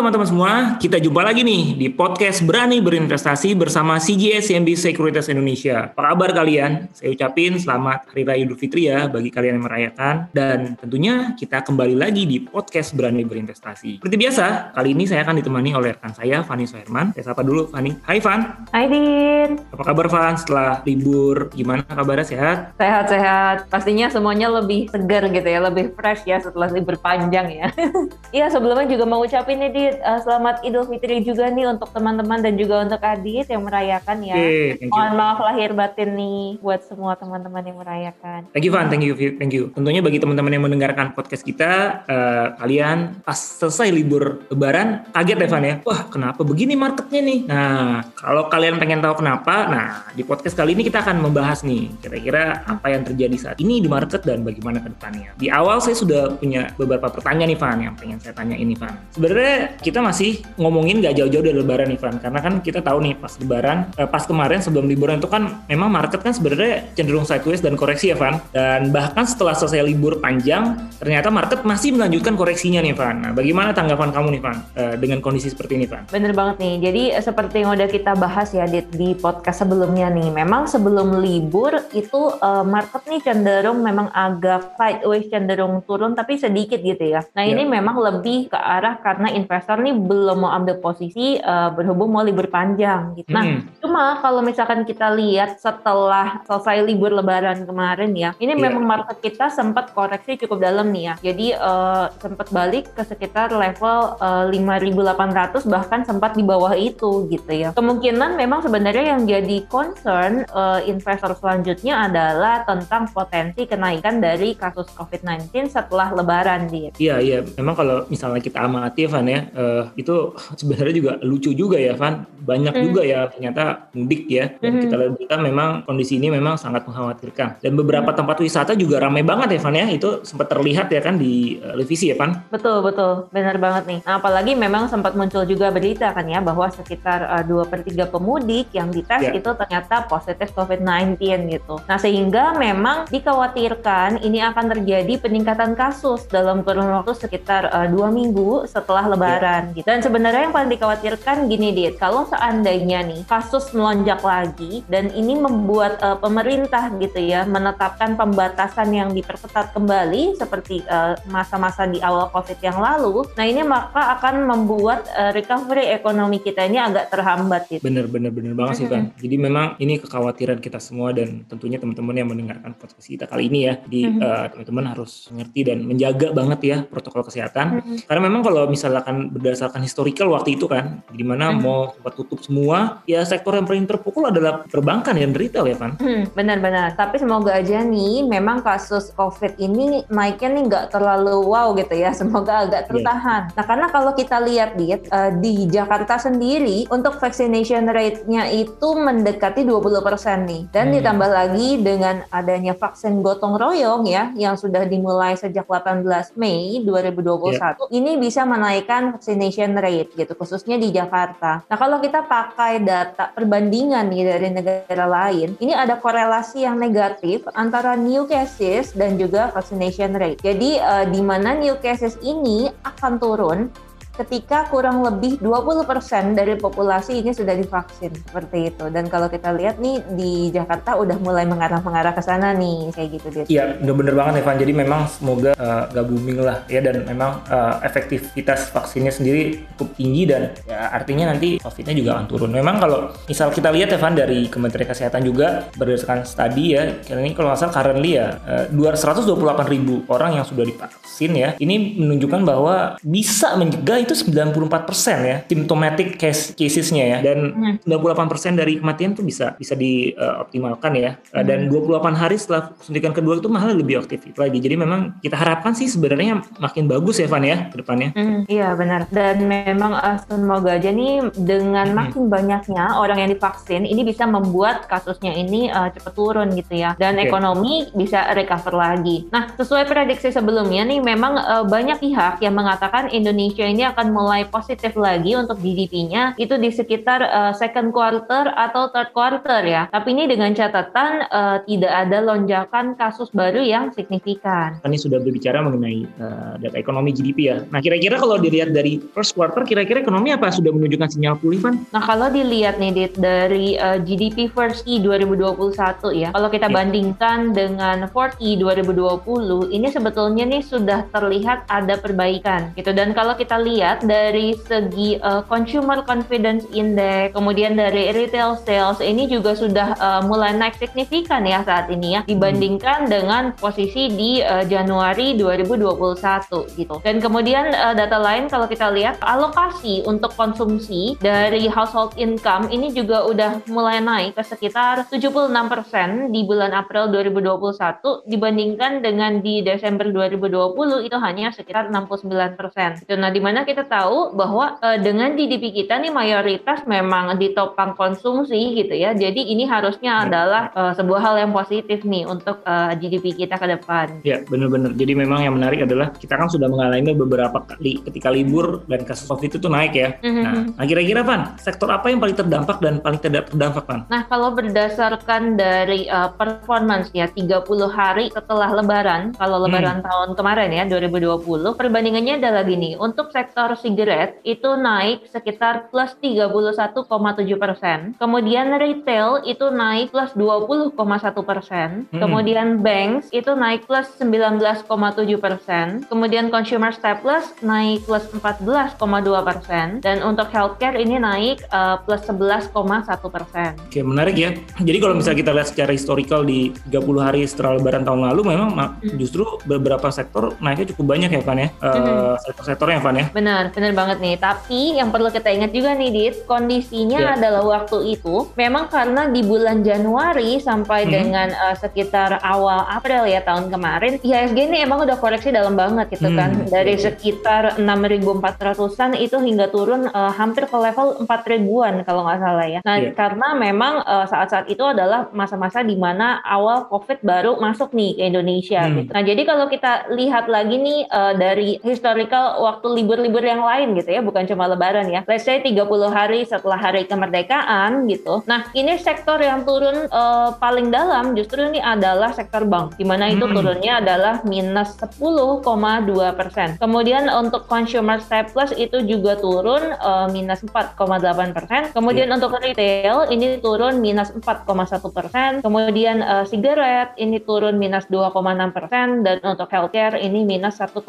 Teman-teman semua, kita jumpa lagi nih di podcast Berani Berinvestasi bersama CGS CMB Sekuritas Indonesia. Apa kabar kalian? Saya ucapin selamat Hari Raya Idul Fitri ya bagi kalian yang merayakan. Dan tentunya kita kembali lagi di podcast Berani Berinvestasi. Seperti biasa, kali ini saya akan ditemani oleh rekan saya, Fani Soherman. Saya sapa dulu, Fani. Hai, Van. Hai, Din. Apa kabar, Van? Setelah libur, gimana kabarnya? Sehat? Sehat-sehat. Pastinya semuanya lebih segar gitu ya, lebih fresh ya setelah libur panjang ya. Iya, sebelumnya juga mau ucapin nih Adit, uh, selamat Idul Fitri juga nih untuk teman-teman dan juga untuk Adit yang merayakan ya. Okay, Mohon maaf lahir batin nih buat semua teman-teman yang merayakan. Thank you Van, thank you, thank you. Tentunya bagi teman-teman yang mendengarkan podcast kita, uh, kalian pas selesai libur Lebaran kaget ya Van ya. Wah kenapa begini marketnya nih? Nah kalau kalian pengen tahu kenapa, nah di podcast kali ini kita akan membahas nih kira-kira apa yang terjadi saat ini di market dan bagaimana ke depannya. Di awal saya sudah punya beberapa pertanyaan nih Van yang pengen saya tanya ini Van. Sebenarnya kita masih ngomongin gak jauh-jauh dari lebaran Ivan. Karena kan kita tahu nih pas lebaran eh, pas kemarin sebelum liburan itu kan memang market kan sebenarnya cenderung sideways dan koreksi ya Van dan bahkan setelah selesai libur panjang ternyata market masih melanjutkan koreksinya nih Van nah bagaimana tanggapan kamu nih Van eh, dengan kondisi seperti ini Van bener banget nih. Jadi eh, seperti yang udah kita bahas ya di, di podcast sebelumnya nih memang sebelum libur itu uh, market nih cenderung memang agak sideways cenderung turun tapi sedikit gitu ya. Nah yeah. ini memang lebih ke arah karena investor nih belum mau ambil posisi uh, berhubung mau libur panjang gitu. Nah, hmm. cuma kalau misalkan kita lihat setelah selesai libur lebaran kemarin ya, ini yeah. memang market kita sempat koreksi cukup dalam nih ya. Jadi uh, sempat balik ke sekitar level uh, 5.800 bahkan sempat di bawah itu gitu ya. Kemungkinan memang sebenarnya yang jadi concern uh, investor selanjutnya adalah tentang potensi kenaikan dari kasus COVID-19 setelah lebaran dia. Iya, iya. Memang kalau misalnya kita amati Van ya, uh, itu sebenarnya juga lucu juga ya Van banyak hmm. juga ya ternyata mudik ya dan hmm. kita lihat berita memang kondisi ini memang sangat mengkhawatirkan dan beberapa hmm. tempat wisata juga ramai banget ya Van ya itu sempat terlihat ya kan di uh, televisi ya Van betul betul benar banget nih nah, apalagi memang sempat muncul juga berita kan ya bahwa sekitar uh, dua per tiga pemudik yang dites yeah. itu ternyata positif COVID-19 gitu nah sehingga memang dikhawatirkan ini akan terjadi peningkatan kasus dalam kurun waktu sekitar uh, dua minggu setelah lebaran lebaran gitu. Dan sebenarnya yang paling dikhawatirkan gini Dit, kalau seandainya nih kasus melonjak lagi dan ini membuat uh, pemerintah gitu ya menetapkan pembatasan yang diperketat kembali seperti eh, masa-masa uh, di awal Covid yang lalu, nah ini maka akan membuat uh, recovery ekonomi kita ini agak terhambat gitu. Bener bener bener banget sih kan. Jadi memang ini kekhawatiran kita semua dan tentunya teman-teman yang mendengarkan podcast kita kali ini ya, di uh, teman-teman harus mengerti dan menjaga banget ya protokol kesehatan. Karena memang kalau misalkan berdasarkan historical waktu itu kan, di mana hmm. mau tutup semua, ya sektor yang paling terpukul adalah perbankan dan retail ya Van. Hmm, benar-benar. Tapi semoga aja nih, memang kasus COVID ini naiknya nih nggak terlalu wow gitu ya. Semoga agak iya. tertahan. Yeah. Nah karena kalau kita lihat di, uh, di Jakarta sendiri untuk vaccination rate-nya itu mendekati 20% nih. Dan hmm. ditambah lagi dengan adanya vaksin gotong royong ya, yang sudah dimulai sejak 18 Mei 2021, yeah. ini bisa menaikkan vaccination rate gitu, khususnya di Jakarta. Nah kalau kita pakai data perbandingan nih dari negara lain, ini ada korelasi yang negatif antara new cases dan juga vaccination rate. Jadi uh, di mana new cases ini akan turun ketika kurang lebih 20% dari populasi ini sudah divaksin seperti itu. Dan kalau kita lihat nih di Jakarta udah mulai mengarah-mengarah ke sana nih kayak gitu dia. Iya, bener-bener banget Evan. Jadi memang semoga uh, booming lah ya dan memang uh, efektivitas vaksinnya sendiri cukup tinggi dan ya artinya nanti COVID-nya juga akan turun. Memang kalau misal kita lihat Evan dari Kementerian Kesehatan juga berdasarkan studi ya, ini kalau nggak salah currently ya uh, 228 ribu orang yang sudah divaksin ya, ini menunjukkan bahwa bisa mencegah itu itu 94% ya symptomatic case casesnya ya dan hmm. 98% dari kematian tuh bisa bisa dioptimalkan uh, ya uh, dan 28 hmm. hari setelah suntikan kedua itu malah lebih aktif lagi jadi memang kita harapkan sih sebenarnya makin bagus ya Van ya ke depannya hmm, iya benar dan memang uh, semoga aja nih dengan hmm. makin banyaknya orang yang divaksin ini bisa membuat kasusnya ini uh, cepat turun gitu ya dan okay. ekonomi bisa recover lagi nah sesuai prediksi sebelumnya nih memang uh, banyak pihak yang mengatakan Indonesia ini akan mulai positif lagi untuk GDP-nya itu di sekitar uh, second quarter atau third quarter ya. Tapi ini dengan catatan uh, tidak ada lonjakan kasus baru yang signifikan. Ini sudah berbicara mengenai uh, data ekonomi GDP ya. Nah kira-kira kalau dilihat dari first quarter, kira-kira ekonomi apa sudah menunjukkan sinyal pulih, Van? Nah kalau dilihat nih Dit, dari uh, GDP first Q 2021 ya, kalau kita yeah. bandingkan dengan fourth Q 2020, ini sebetulnya nih sudah terlihat ada perbaikan gitu. Dan kalau kita lihat dari segi uh, consumer confidence index, kemudian dari retail sales ini juga sudah uh, mulai naik signifikan ya saat ini ya dibandingkan hmm. dengan posisi di uh, Januari 2021 gitu. Dan kemudian uh, data lain kalau kita lihat alokasi untuk konsumsi dari household income ini juga udah mulai naik ke sekitar 76% di bulan April 2021 dibandingkan dengan di Desember 2020 itu hanya sekitar 69%. Gitu. Nah, di mana kita tahu bahwa uh, dengan GDP kita nih mayoritas memang ditopang konsumsi gitu ya. Jadi ini harusnya ya. adalah uh, sebuah hal yang positif nih untuk uh, GDP kita ke depan. Ya, benar-benar. Jadi memang yang menarik adalah kita kan sudah mengalami beberapa kali ketika libur dan kasus COVID itu naik ya. Mm-hmm. Nah, nah, kira-kira Van, sektor apa yang paling terdampak dan paling tidak terdampak Van? Nah, kalau berdasarkan dari uh, performance ya 30 hari setelah lebaran, kalau lebaran hmm. tahun kemarin ya 2020, perbandingannya adalah gini. Untuk sektor sigaret itu naik sekitar plus 31,7 persen. Kemudian retail itu naik plus 20,1 persen. Hmm. Kemudian banks itu naik plus 19,7 persen. Kemudian consumer staples naik plus 14,2 persen. Dan untuk healthcare ini naik uh, plus 11,1 persen. Oke, menarik ya. Jadi kalau misalnya kita lihat secara historical di 30 hari setelah lebaran tahun lalu memang hmm. justru beberapa sektor naiknya cukup banyak ya Van ya. Uh, hmm. Sektor-sektornya Van ya. Benar, benar banget nih. Tapi yang perlu kita ingat juga nih Dit, kondisinya yeah. adalah waktu itu memang karena di bulan Januari sampai hmm. dengan uh, sekitar awal April ya tahun kemarin, IHSG ini emang udah koreksi dalam banget gitu hmm. kan. Dari sekitar 6.400-an itu hingga turun uh, hampir ke level 4 ribuan kalau nggak salah ya. Nah, yeah. karena memang uh, saat-saat itu adalah masa-masa di mana awal COVID baru masuk nih ke Indonesia hmm. gitu. Nah, jadi kalau kita lihat lagi nih uh, dari historical waktu libur-libur yang lain gitu ya, bukan cuma lebaran ya. Let's say 30 hari setelah hari kemerdekaan gitu. Nah, ini sektor yang turun uh, paling dalam justru ini adalah sektor bank, di mana itu hmm. turunnya adalah minus 10,2 persen. Kemudian untuk consumer staples itu juga turun uh, minus 4,8 persen. Kemudian yeah. untuk retail ini turun minus 4,1 persen. Kemudian uh, sigaret ini turun minus 2,6 persen dan untuk healthcare ini minus 1,1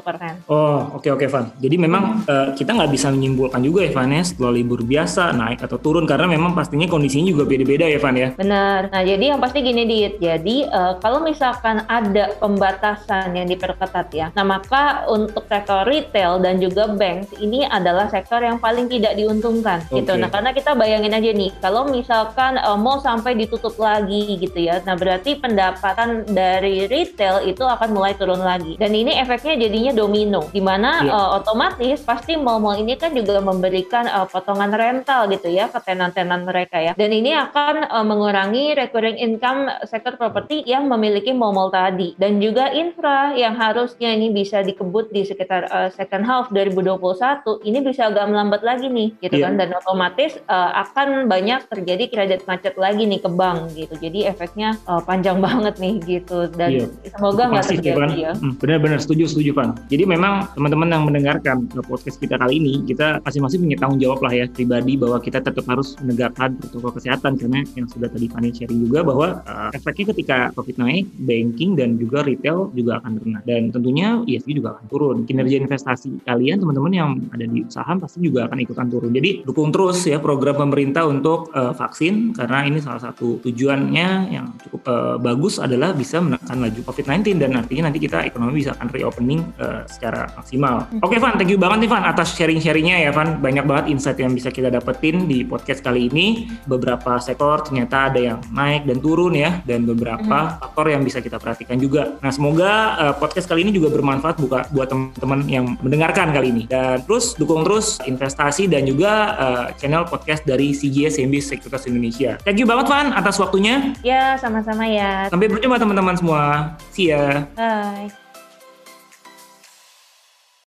persen. Oh, oke okay, oke okay, Van. Jadi memang uh, kita nggak bisa menyimpulkan juga ya Van ya setelah libur biasa naik atau turun karena memang pastinya kondisinya juga beda-beda ya Van ya. Benar. Nah jadi yang pasti gini Dit. Jadi uh, kalau misalkan ada pembatasan yang diperketat ya, nah maka untuk sektor retail dan juga bank ini adalah sektor yang paling tidak diuntungkan okay. gitu. Nah karena kita bayangin aja nih kalau misalkan uh, mau sampai ditutup lagi gitu ya, nah berarti pendapatan dari retail itu akan mulai turun lagi. Dan ini efeknya jadinya domino, di mana yeah. uh, otomatis pasti mall-mall ini kan juga memberikan uh, potongan rental gitu ya ke tenan-tenan mereka ya. Dan ini akan uh, mengurangi recurring income sektor properti yang memiliki mall-mall tadi dan juga infra yang harusnya ini bisa dikebut di sekitar uh, second half 2021 ini bisa agak melambat lagi nih gitu yeah. kan dan otomatis uh, akan banyak terjadi kredit macet lagi nih ke bank gitu. Jadi efeknya uh, panjang banget nih gitu dan yeah. semoga nggak terjadi ya. Hmm, benar-benar setuju setuju Pan. Jadi memang teman-teman yang mendengarkan podcast kita kali ini kita masing-masing punya tanggung jawab lah ya pribadi bahwa kita tetap harus menegakkan protokol kesehatan karena yang sudah tadi Fanny sharing juga bahwa uh, efeknya ketika COVID naik, banking dan juga retail juga akan kena dan tentunya ISG juga akan turun. Kinerja investasi kalian teman-teman yang ada di saham pasti juga akan ikutan turun. Jadi dukung terus ya program pemerintah untuk uh, vaksin karena ini salah satu tujuannya yang cukup uh, bagus adalah bisa menekan laju COVID-19 dan artinya nanti kita ekonomi bisa akan reopening uh, secara maksimal. Oke okay, Van, thank you banget nih Van atas sharing-sharingnya ya Van. Banyak banget insight yang bisa kita dapetin di podcast kali ini. Beberapa sektor ternyata ada yang naik dan turun ya, dan beberapa mm-hmm. faktor yang bisa kita perhatikan juga. Nah semoga uh, podcast kali ini juga bermanfaat buka, buat teman-teman yang mendengarkan kali ini. Dan terus dukung terus investasi dan juga uh, channel podcast dari CGS CMB Sekuritas Indonesia. Thank you banget Van atas waktunya. Ya sama-sama ya. Sampai berjumpa teman-teman semua. See ya. Bye.